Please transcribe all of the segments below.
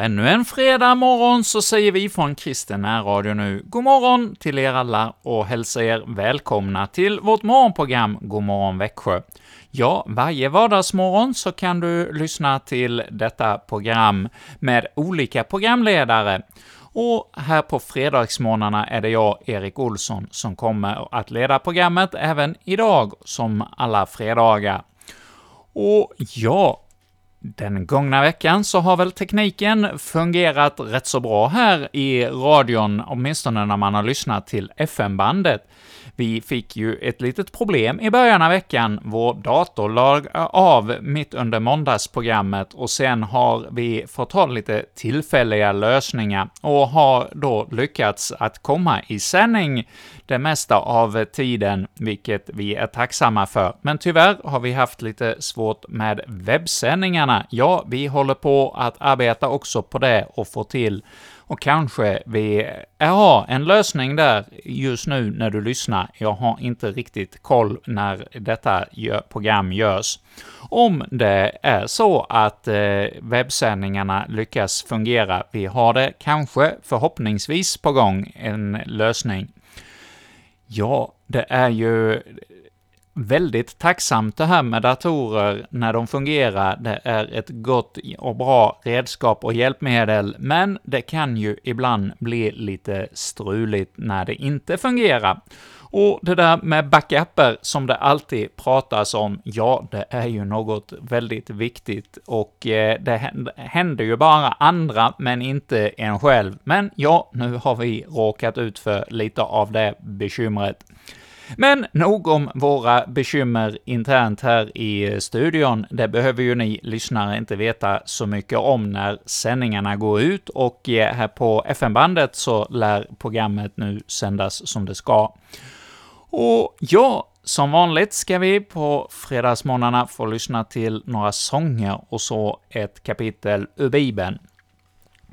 Ännu en fredag morgon så säger vi från Kristen Radio nu god morgon till er alla och hälsar er välkomna till vårt morgonprogram God morgon Växjö. Ja, varje vardagsmorgon så kan du lyssna till detta program med olika programledare. Och här på fredagsmorgnarna är det jag, Erik Olsson, som kommer att leda programmet även idag, som alla fredagar. Och ja, den gångna veckan så har väl tekniken fungerat rätt så bra här i radion, åtminstone när man har lyssnat till FM-bandet. Vi fick ju ett litet problem i början av veckan. Vår dator lag av mitt under måndagsprogrammet och sen har vi fått ha lite tillfälliga lösningar och har då lyckats att komma i sändning det mesta av tiden, vilket vi är tacksamma för. Men tyvärr har vi haft lite svårt med webbsändningarna. Ja, vi håller på att arbeta också på det och få till och kanske vi har en lösning där just nu när du lyssnar. Jag har inte riktigt koll när detta program görs. Om det är så att eh, webbsändningarna lyckas fungera, vi har det kanske förhoppningsvis på gång, en lösning. Ja, det är ju väldigt tacksamt det här med datorer när de fungerar. Det är ett gott och bra redskap och hjälpmedel, men det kan ju ibland bli lite struligt när det inte fungerar. Och det där med backuper som det alltid pratas om, ja, det är ju något väldigt viktigt och eh, det händer ju bara andra, men inte en själv. Men ja, nu har vi råkat ut för lite av det bekymret. Men nog om våra bekymmer internt här i studion. Det behöver ju ni lyssnare inte veta så mycket om när sändningarna går ut, och eh, här på FM-bandet så lär programmet nu sändas som det ska. Och ja, som vanligt ska vi på fredagsmorgnarna få lyssna till några sånger och så ett kapitel ur Bibeln.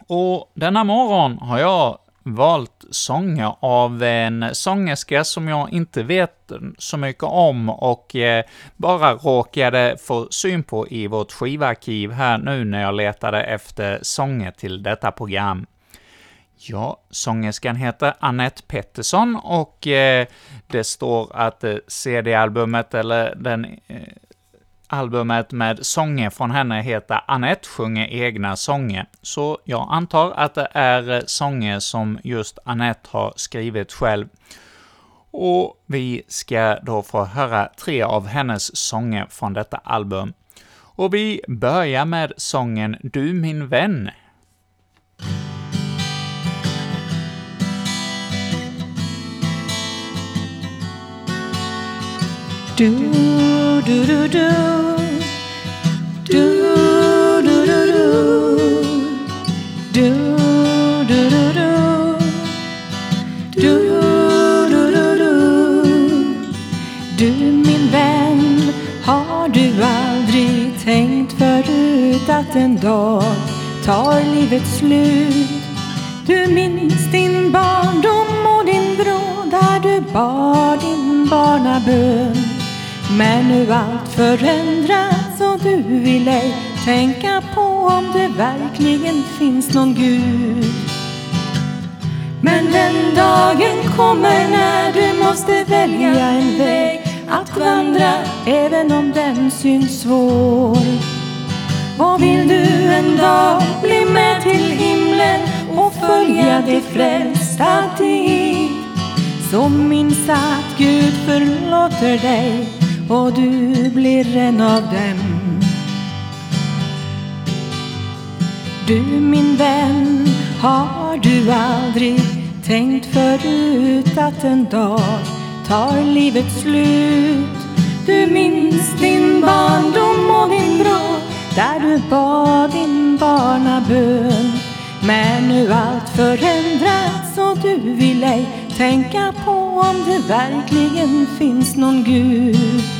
Och denna morgon har jag valt sånger av en sångerska som jag inte vet så mycket om och eh, bara råkade få syn på i vårt skivarkiv här nu när jag letade efter sånger till detta program. Ja, sångerskan heter Annette Pettersson och eh, det står att eh, CD-albumet, eller den eh, albumet med sånger från henne heter Annette sjunger egna sånger, så jag antar att det är eh, sånger som just Annette har skrivit själv. Och vi ska då få höra tre av hennes sånger från detta album. Och vi börjar med sången ”Du min vän”. Du, du, du, du. Du, du, du, du. Du, du, du, du. Du, du, du, du. Du min vän, har du aldrig tänkt förut att en dag tar livet slut? Du minns din barndom och din vrå där du bar din barnabön men nu allt förändrats och du vill ej tänka på om det verkligen finns någon Gud. Men den dagen kommer när du måste välja en väg att vandra även om den syns svår. Och vill du en dag bli med till himlen och följa det frälsta dit så minns att Gud förlåter dig och du blir en av dem. Du min vän, har du aldrig tänkt förut att en dag tar livet slut? Du minns din barndom och din vrå där du bad din barnabön. Men nu allt förändrats och du vill ej tänka på om det verkligen finns någon Gud.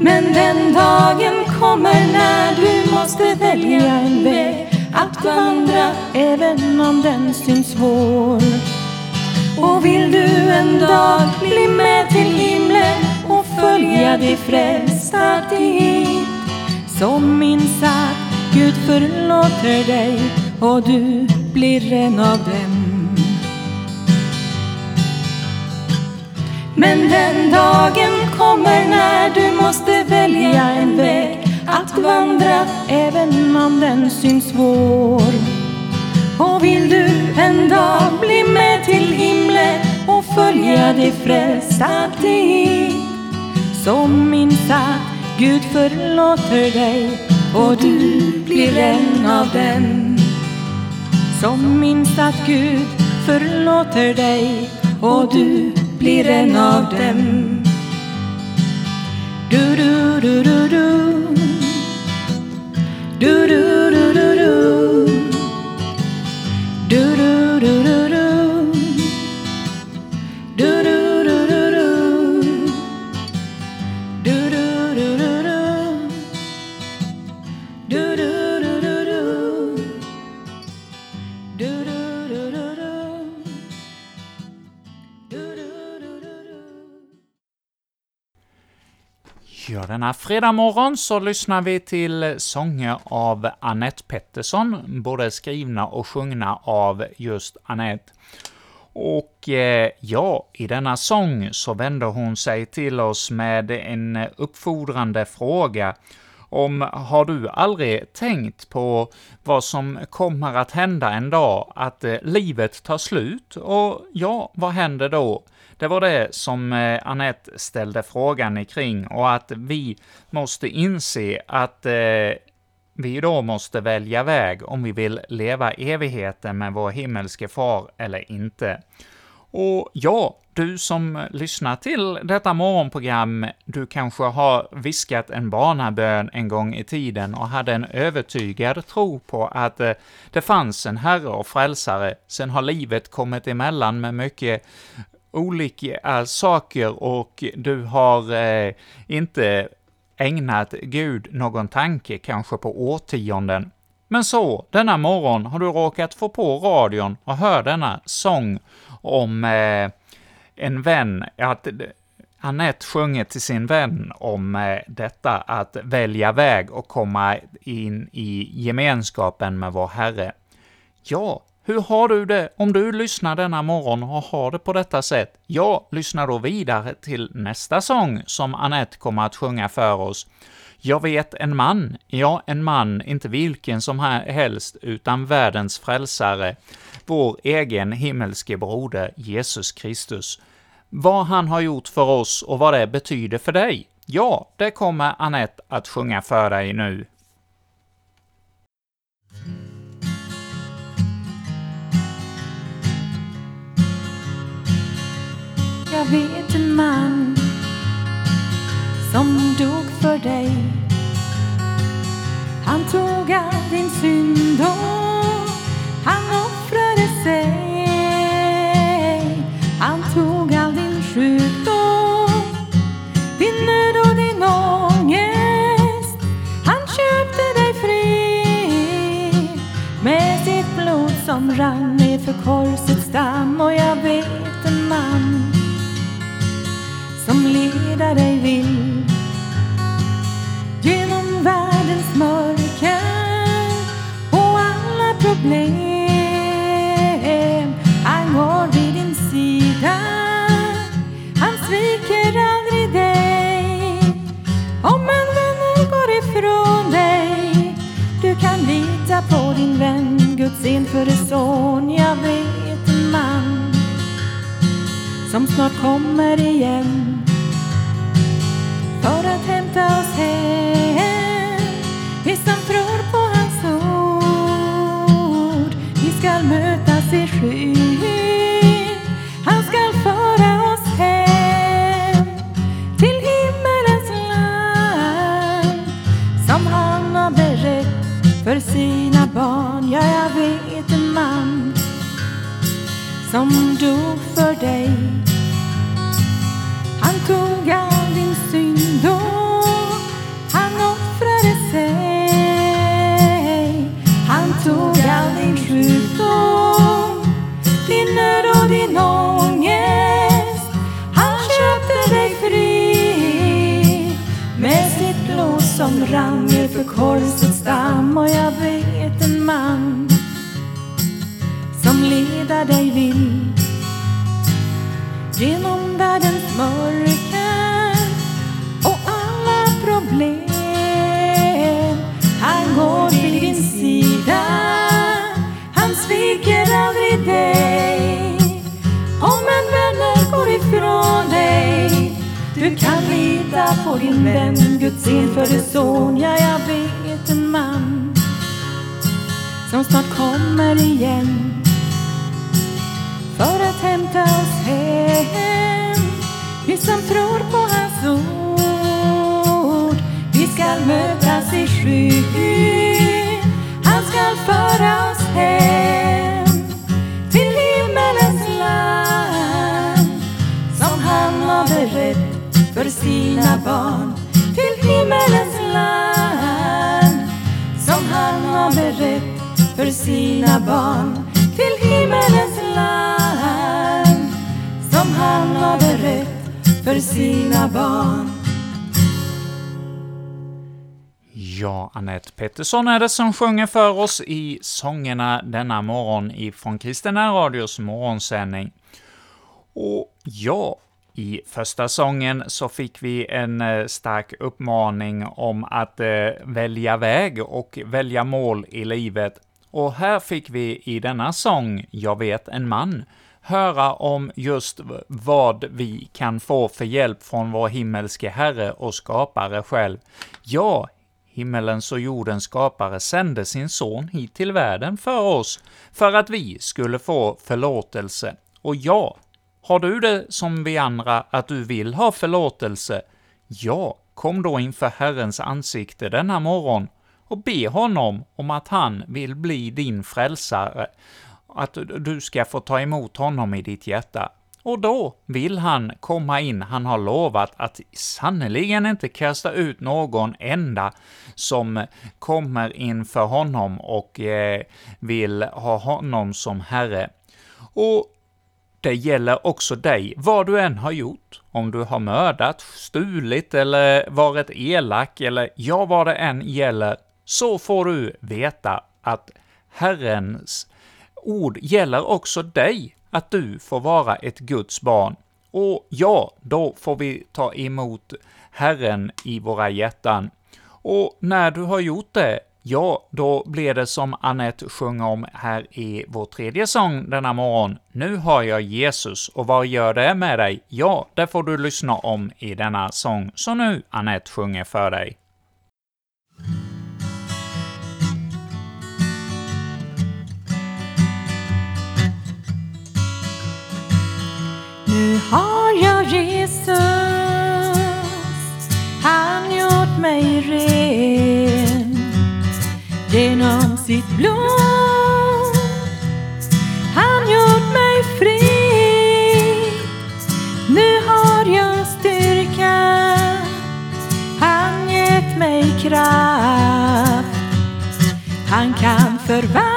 Men den dagen kommer när du måste välja en väg att vandra även om den syns svår. Och vill du en dag bli med till himlen och följa de frälsta dit så minns att Gud Gud förlåter dig och du blir en av dem. Men den dagen kommer när du måste välja en väg att vandra även om den syns svår. Och vill du en dag bli med till himlen och följa det frälsta dit så minns att Gud förlåter dig och du blir en av dem. Som minns att Gud förlåter dig och du blir en av dem. Du, du, du, du, du. Du, du, du, du, du. Denna fredag morgon så lyssnar vi till sånger av Annette Pettersson, både skrivna och sjungna av just Annette. Och eh, ja, i denna sång så vänder hon sig till oss med en uppfordrande fråga om har du aldrig tänkt på vad som kommer att hända en dag, att eh, livet tar slut? Och ja, vad händer då? Det var det som eh, Annette ställde frågan kring och att vi måste inse att eh, vi då måste välja väg om vi vill leva evigheten med vår himmelske far eller inte. Och ja, du som lyssnar till detta morgonprogram, du kanske har viskat en barnabön en gång i tiden och hade en övertygad tro på att eh, det fanns en Herre och Frälsare. Sen har livet kommit emellan med mycket olika eh, saker och du har eh, inte ägnat Gud någon tanke, kanske på årtionden. Men så, denna morgon har du råkat få på radion och hör denna sång om eh, en vän, att Annette sjunger till sin vän om eh, detta att välja väg och komma in i gemenskapen med vår Herre. Ja, hur har du det om du lyssnar denna morgon och har det på detta sätt? Ja, lyssna då vidare till nästa sång som Annette kommer att sjunga för oss. Jag vet en man, ja, en man, inte vilken som helst, utan världens frälsare, vår egen himmelske broder Jesus Kristus. Vad han har gjort för oss och vad det betyder för dig, ja, det kommer Annette att sjunga för dig nu. Jag vet en man som dog för dig. Han tog all din synd och han offrade sig. Han tog all din sjukdom, din nöd och din ångest. Han köpte dig fri med sitt blod som rann ner för korsets damm. Och jag guida dig vill genom världens mörker och alla problem. Han går vid din sida, han sviker aldrig dig. Om en vän går ifrån dig, du kan lita på din vän, Guds enfödde son. Jag vet en man som snart kommer igen för att hämta oss hem. Vi som tror på hans ord, vi skall mötas i skyn. Han skall föra oss hem till himmelens land som han har berett för sina barn. Ja, jag vet en man som dog för dig. Som rann ner för korsets damm och jag vet en man som leder dig vill genom världens mörker. Lita på din vän, Guds enfödde son. Ja, jag vet en man som snart kommer igen för att hämta oss hem. Vi som tror på hans ord, vi skall mötas i skyn. Han skall föra oss hem för sina barn. Till himmelens land som han har berett för sina barn. Till himmelens land som han har berett för sina barn. Ja, Annette Pettersson är det som sjunger för oss i sångerna denna morgon ifrån Kristina Radios morgonsändning. Och ja, i första sången så fick vi en eh, stark uppmaning om att eh, välja väg och välja mål i livet. Och här fick vi i denna sång, Jag vet en man, höra om just vad vi kan få för hjälp från vår himmelske Herre och skapare själv. Ja, himmelens och jordens skapare sände sin son hit till världen för oss, för att vi skulle få förlåtelse. Och ja, har du det som vi andra, att du vill ha förlåtelse? Ja, kom då inför Herrens ansikte denna morgon och be honom om att han vill bli din frälsare, att du ska få ta emot honom i ditt hjärta. Och då vill han komma in, han har lovat att sannerligen inte kasta ut någon enda som kommer inför honom och eh, vill ha honom som Herre. Och det gäller också dig, vad du än har gjort. Om du har mördat, stulit eller varit elak, eller ja, vad det än gäller, så får du veta att Herrens ord gäller också dig, att du får vara ett Guds barn. Och ja, då får vi ta emot Herren i våra hjärtan. Och när du har gjort det, ja, då blir det som Annette sjöng om här i vår tredje sång denna morgon. Nu har jag Jesus, och vad gör det med dig? Ja, det får du lyssna om i denna sång, så nu Annette sjunger för dig. Nu har jag Jesus, han gjort mig ren sitt blod. Han gjort mig fri. Nu har jag styrka, han gett mig kraft. Han kan förvandla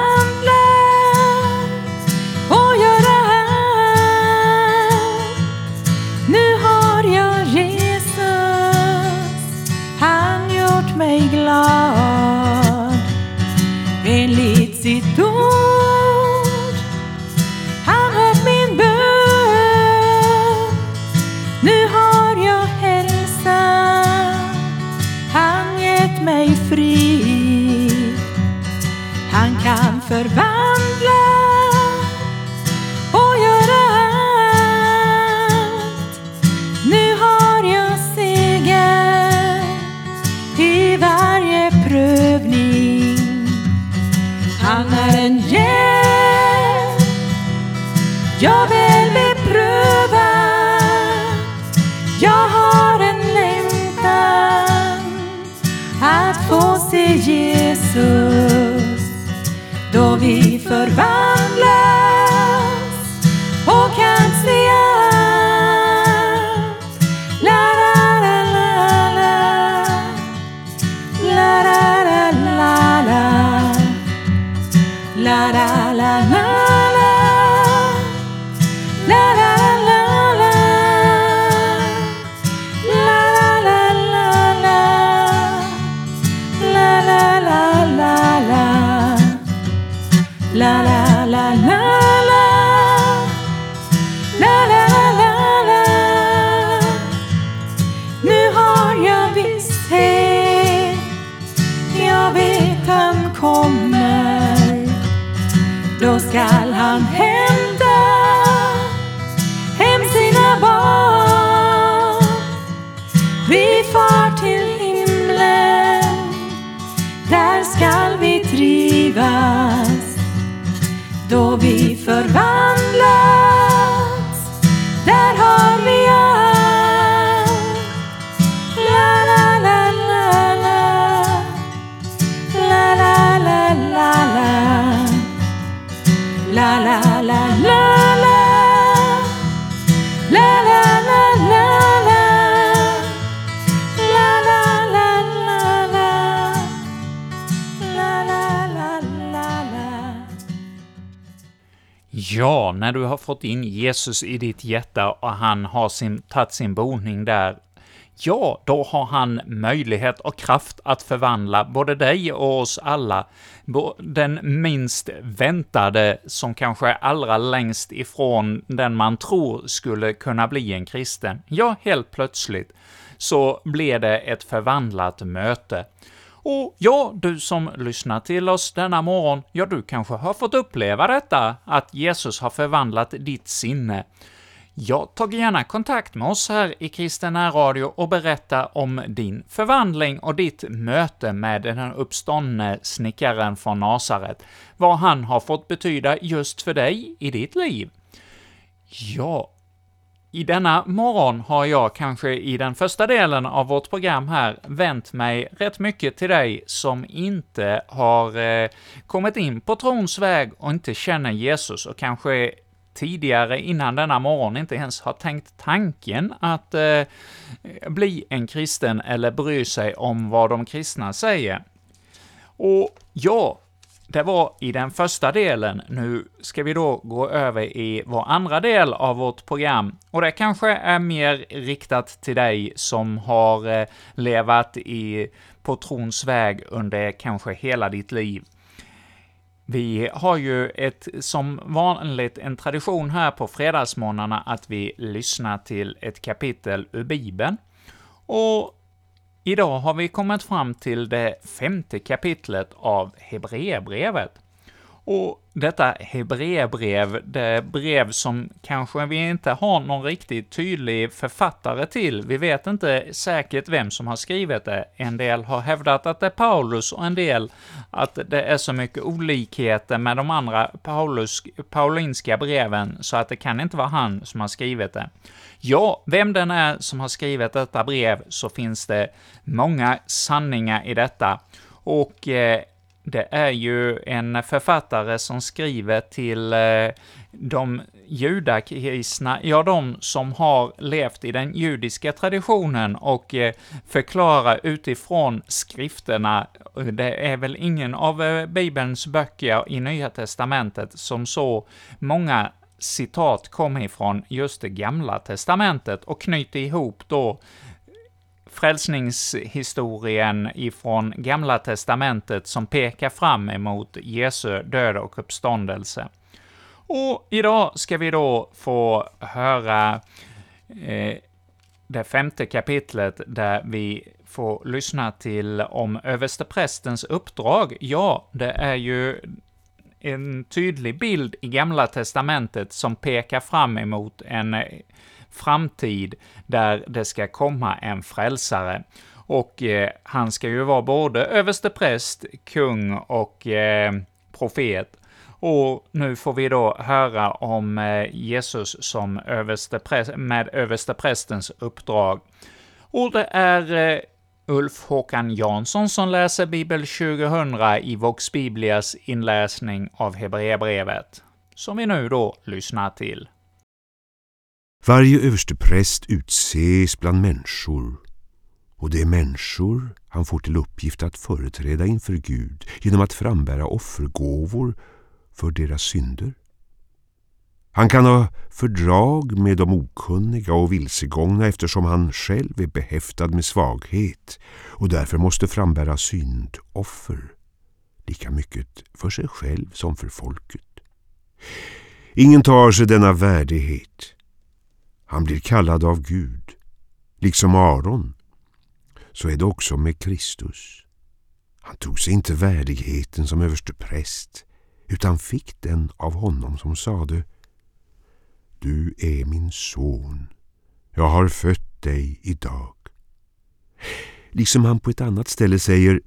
Ja, när du har fått in Jesus i ditt hjärta och han har sin, tagit sin boning där, ja, då har han möjlighet och kraft att förvandla både dig och oss alla. Den minst väntade, som kanske är allra längst ifrån den man tror skulle kunna bli en kristen. Ja, helt plötsligt så blir det ett förvandlat möte. Och ja, du som lyssnar till oss denna morgon, ja, du kanske har fått uppleva detta, att Jesus har förvandlat ditt sinne. Ja, ta gärna kontakt med oss här i Kristen Radio och berätta om din förvandling och ditt möte med den uppståndne snickaren från Nasaret, vad han har fått betyda just för dig i ditt liv. Ja, i denna morgon har jag kanske i den första delen av vårt program här vänt mig rätt mycket till dig som inte har eh, kommit in på trons väg och inte känner Jesus och kanske tidigare innan denna morgon inte ens har tänkt tanken att eh, bli en kristen eller bry sig om vad de kristna säger. Och ja, det var i den första delen. Nu ska vi då gå över i vår andra del av vårt program, och det kanske är mer riktat till dig som har eh, levat i, på trons väg under kanske hela ditt liv. Vi har ju ett, som vanligt en tradition här på fredagsmorgnarna att vi lyssnar till ett kapitel ur Bibeln. Och Idag har vi kommit fram till det femte kapitlet av Hebreerbrevet. Och detta Hebreerbrev, det brev som kanske vi inte har någon riktigt tydlig författare till. Vi vet inte säkert vem som har skrivit det. En del har hävdat att det är Paulus och en del att det är så mycket olikheter med de andra Paulus, paulinska breven, så att det kan inte vara han som har skrivit det. Ja, vem den är som har skrivit detta brev, så finns det många sanningar i detta. Och eh, det är ju en författare som skriver till eh, de judakristna, ja, de som har levt i den judiska traditionen och eh, förklarar utifrån skrifterna. Det är väl ingen av eh, Bibelns böcker i Nya Testamentet som så många citat kommer ifrån just det gamla testamentet och knyter ihop då frälsningshistorien ifrån Gamla Testamentet som pekar fram emot Jesu död och uppståndelse. Och idag ska vi då få höra eh, det femte kapitlet där vi får lyssna till om översteprästens uppdrag. Ja, det är ju en tydlig bild i Gamla Testamentet som pekar fram emot en framtid där det ska komma en frälsare. Och eh, han ska ju vara både överstepräst, kung och eh, profet. Och nu får vi då höra om eh, Jesus som överstepräst, med översteprästens uppdrag. Och det är eh, Ulf Håkan Jansson som läser Bibel 2000 i Vox Biblias inläsning av Hebreerbrevet, som vi nu då lyssnar till. Varje överstepräst utses bland människor och det är människor han får till uppgift att företräda inför Gud genom att frambära offergåvor för deras synder. Han kan ha fördrag med de okunniga och vilsegångna eftersom han själv är behäftad med svaghet och därför måste frambära syndoffer, lika mycket för sig själv som för folket. Ingen tar sig denna värdighet. Han blir kallad av Gud, liksom Aron. Så är det också med Kristus. Han tog sig inte värdigheten som överstepräst utan fick den av honom som sade Du är min son, jag har fött dig idag. Liksom han på ett annat ställe säger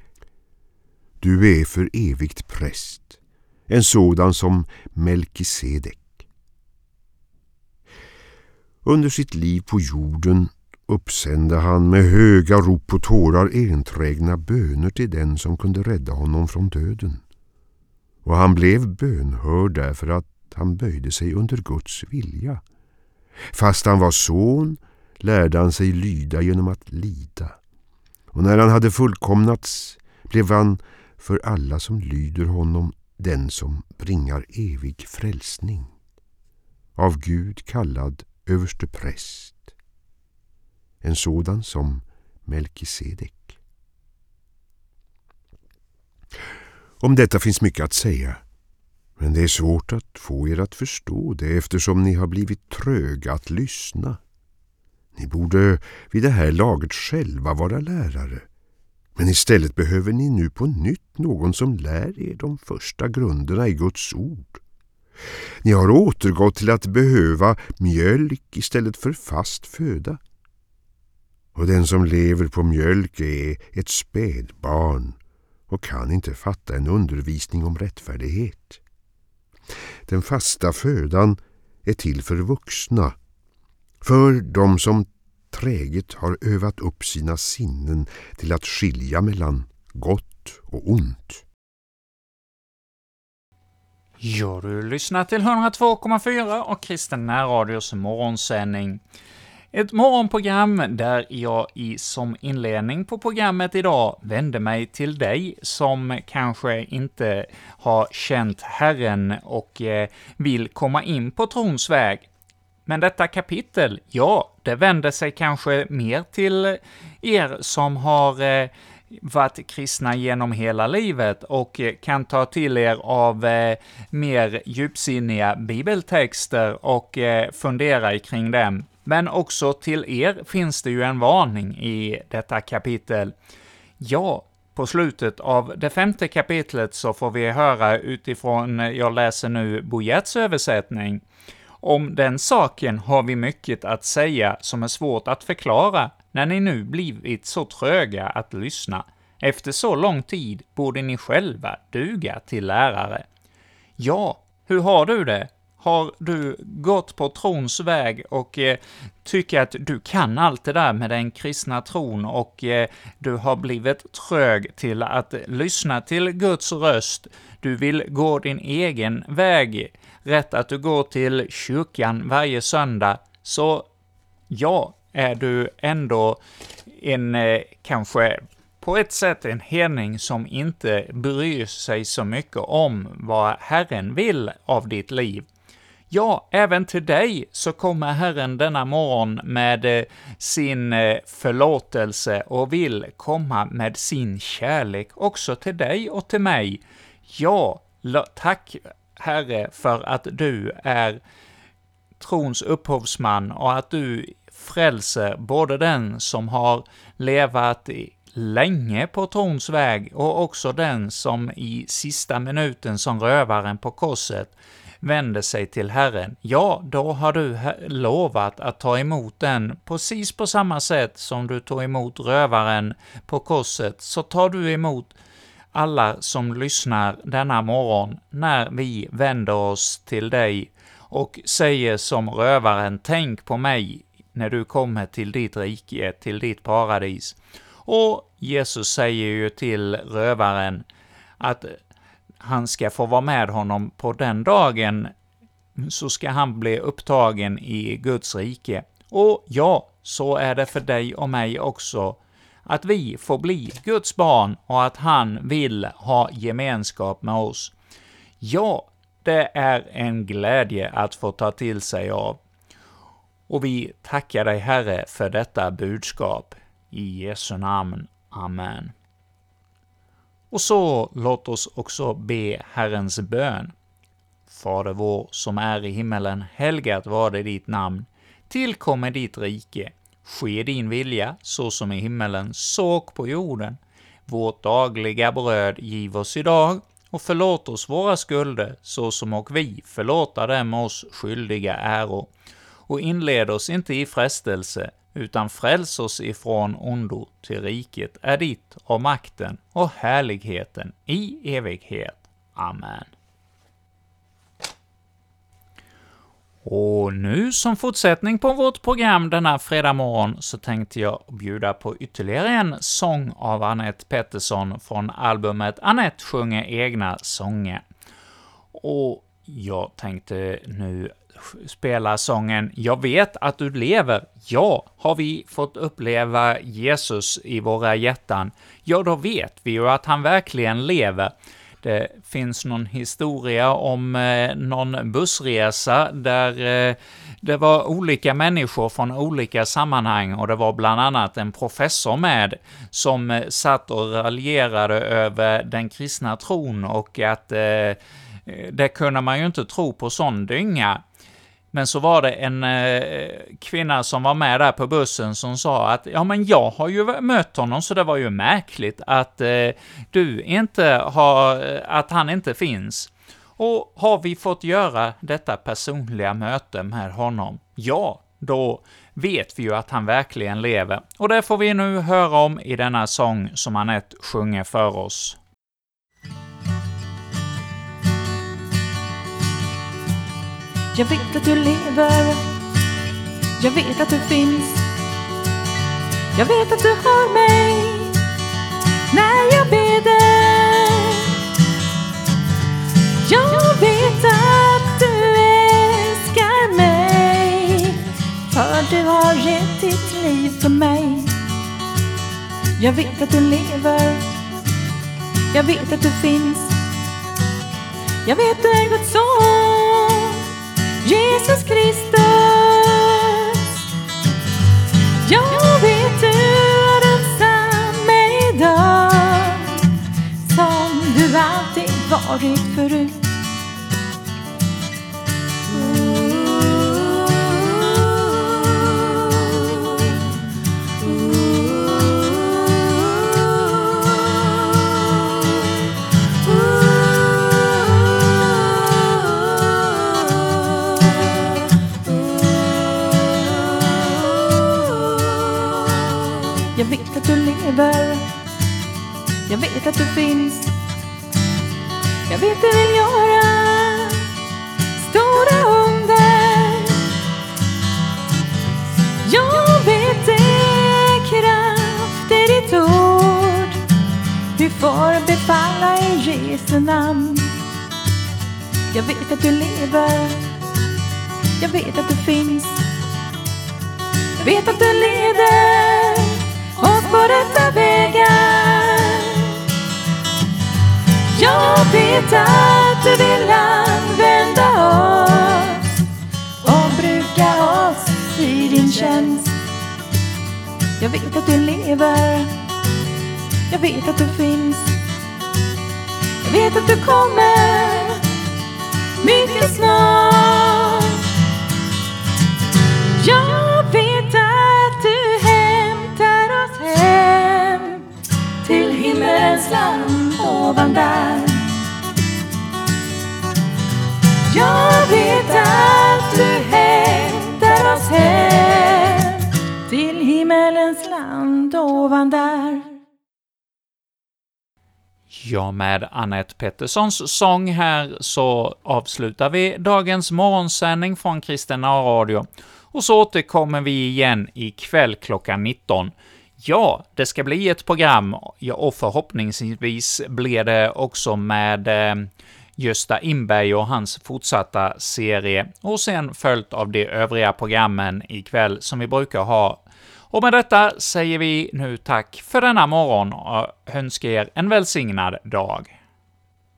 Du är för evigt präst, en sådan som Melkisedek. Under sitt liv på jorden uppsände han med höga rop och tårar enträgna böner till den som kunde rädda honom från döden. Och han blev bönhörd därför att han böjde sig under Guds vilja. Fast han var son lärde han sig lyda genom att lida. Och när han hade fullkomnats blev han för alla som lyder honom den som bringar evig frälsning. Av Gud kallad överste präst. En sådan som Melkisedek. Om detta finns mycket att säga, men det är svårt att få er att förstå det eftersom ni har blivit tröga att lyssna. Ni borde vid det här laget själva vara lärare, men istället behöver ni nu på nytt någon som lär er de första grunderna i Guds ord. Ni har återgått till att behöva mjölk istället för fast föda. Och den som lever på mjölk är ett spädbarn och kan inte fatta en undervisning om rättfärdighet. Den fasta födan är till för vuxna, för de som träget har övat upp sina sinnen till att skilja mellan gott och ont. Ja, du lyssnar till 102,4 och Kristen närradios morgonsändning. Ett morgonprogram där jag i, som inledning på programmet idag vände mig till dig som kanske inte har känt Herren och eh, vill komma in på trons väg. Men detta kapitel, ja, det vänder sig kanske mer till er som har eh, varit kristna genom hela livet och eh, kan ta till er av eh, mer djupsinniga bibeltexter och eh, fundera kring dem. Men också till er finns det ju en varning i detta kapitel. Ja, på slutet av det femte kapitlet så får vi höra utifrån, eh, jag läser nu Bojets översättning, om den saken har vi mycket att säga som är svårt att förklara, när ni nu blivit så tröga att lyssna. Efter så lång tid borde ni själva duga till lärare. Ja, hur har du det? Har du gått på trons väg och eh, tycker att du kan allt det där med den kristna tron och eh, du har blivit trög till att lyssna till Guds röst, du vill gå din egen väg, rätt att du går till kyrkan varje söndag, så ja, är du ändå en eh, kanske på ett sätt en hedning som inte bryr sig så mycket om vad Herren vill av ditt liv. Ja, även till dig så kommer Herren denna morgon med eh, sin eh, förlåtelse och vill komma med sin kärlek också till dig och till mig. Ja, tack Herre för att du är trons upphovsman och att du frälser både den som har levat länge på trons väg och också den som i sista minuten som rövaren på korset vänder sig till Herren, ja, då har du lovat att ta emot den precis på samma sätt som du tog emot rövaren på korset, så tar du emot alla som lyssnar denna morgon när vi vänder oss till dig och säger som rövaren, tänk på mig när du kommer till ditt rike, till ditt paradis. Och Jesus säger ju till rövaren att han ska få vara med honom på den dagen, så ska han bli upptagen i Guds rike. Och ja, så är det för dig och mig också, att vi får bli Guds barn och att han vill ha gemenskap med oss. Ja, det är en glädje att få ta till sig av. Och vi tackar dig, Herre, för detta budskap. I Jesu namn. Amen. Och så låt oss också be Herrens bön. Fader vår som är i himmelen, helgat var det ditt namn. Tillkommer ditt rike. Ske din vilja, så som i himmelen, så och på jorden. Vårt dagliga bröd giv oss idag, och förlåt oss våra skulder, så som och vi förlåta dem oss skyldiga äro. Och inled oss inte i frestelse, utan fräls oss ifrån ondo, till riket är ditt och makten och härligheten i evighet. Amen. Och nu som fortsättning på vårt program denna fredag morgon så tänkte jag bjuda på ytterligare en sång av Annette Pettersson från albumet Annette sjunger egna sånger. Och jag tänkte nu spela sången ”Jag vet att du lever”. Ja, har vi fått uppleva Jesus i våra hjärtan, ja, då vet vi ju att han verkligen lever. Det finns någon historia om eh, någon bussresa där eh, det var olika människor från olika sammanhang och det var bland annat en professor med som eh, satt och raljerade över den kristna tron och att eh, eh det kunde man ju inte tro på sån dynga. Men så var det en eh, kvinna som var med där på bussen som sa att ja, men jag har ju mött honom, så det var ju märkligt att eh, du inte har, eh, att han inte finns. Och har vi fått göra detta personliga möte med honom? Ja, då vet vi ju att han verkligen lever. Och det får vi nu höra om i denna sång som Anette sjunger för oss. Jag vet att du lever. Jag vet att du finns. Jag vet att du hör mig när jag ber dig. Jag vet att du älskar mig för du har gett ditt liv för mig. Jag vet att du lever. Jag vet att du finns. Jag vet du är Guds son. Jesus Kristus. Jag vet du är densamme idag som du alltid varit förut. Jag vet att du lever. Jag vet att du finns. Jag vet du vill göra stora under. Jag vet det är kraft i ditt ord. Vi får befalla i Jesu namn. Jag vet att du lever. Jag vet att du finns. Jag vet att du leder på rätta vägar. Jag vet att du vill använda oss och bruka oss i din tjänst. Jag vet att du lever. Jag vet att du finns. Jag vet att du kommer mycket snart. Land där. Ja, med Annette Petterssons sång här så avslutar vi dagens morgonsändning från Kristina Radio. Och så återkommer vi igen ikväll klockan 19. Ja, det ska bli ett program, ja, och förhoppningsvis blir det också med eh, Gösta Inberg och hans fortsatta serie, och sen följt av de övriga programmen ikväll som vi brukar ha. Och med detta säger vi nu tack för denna morgon och önskar er en välsignad dag.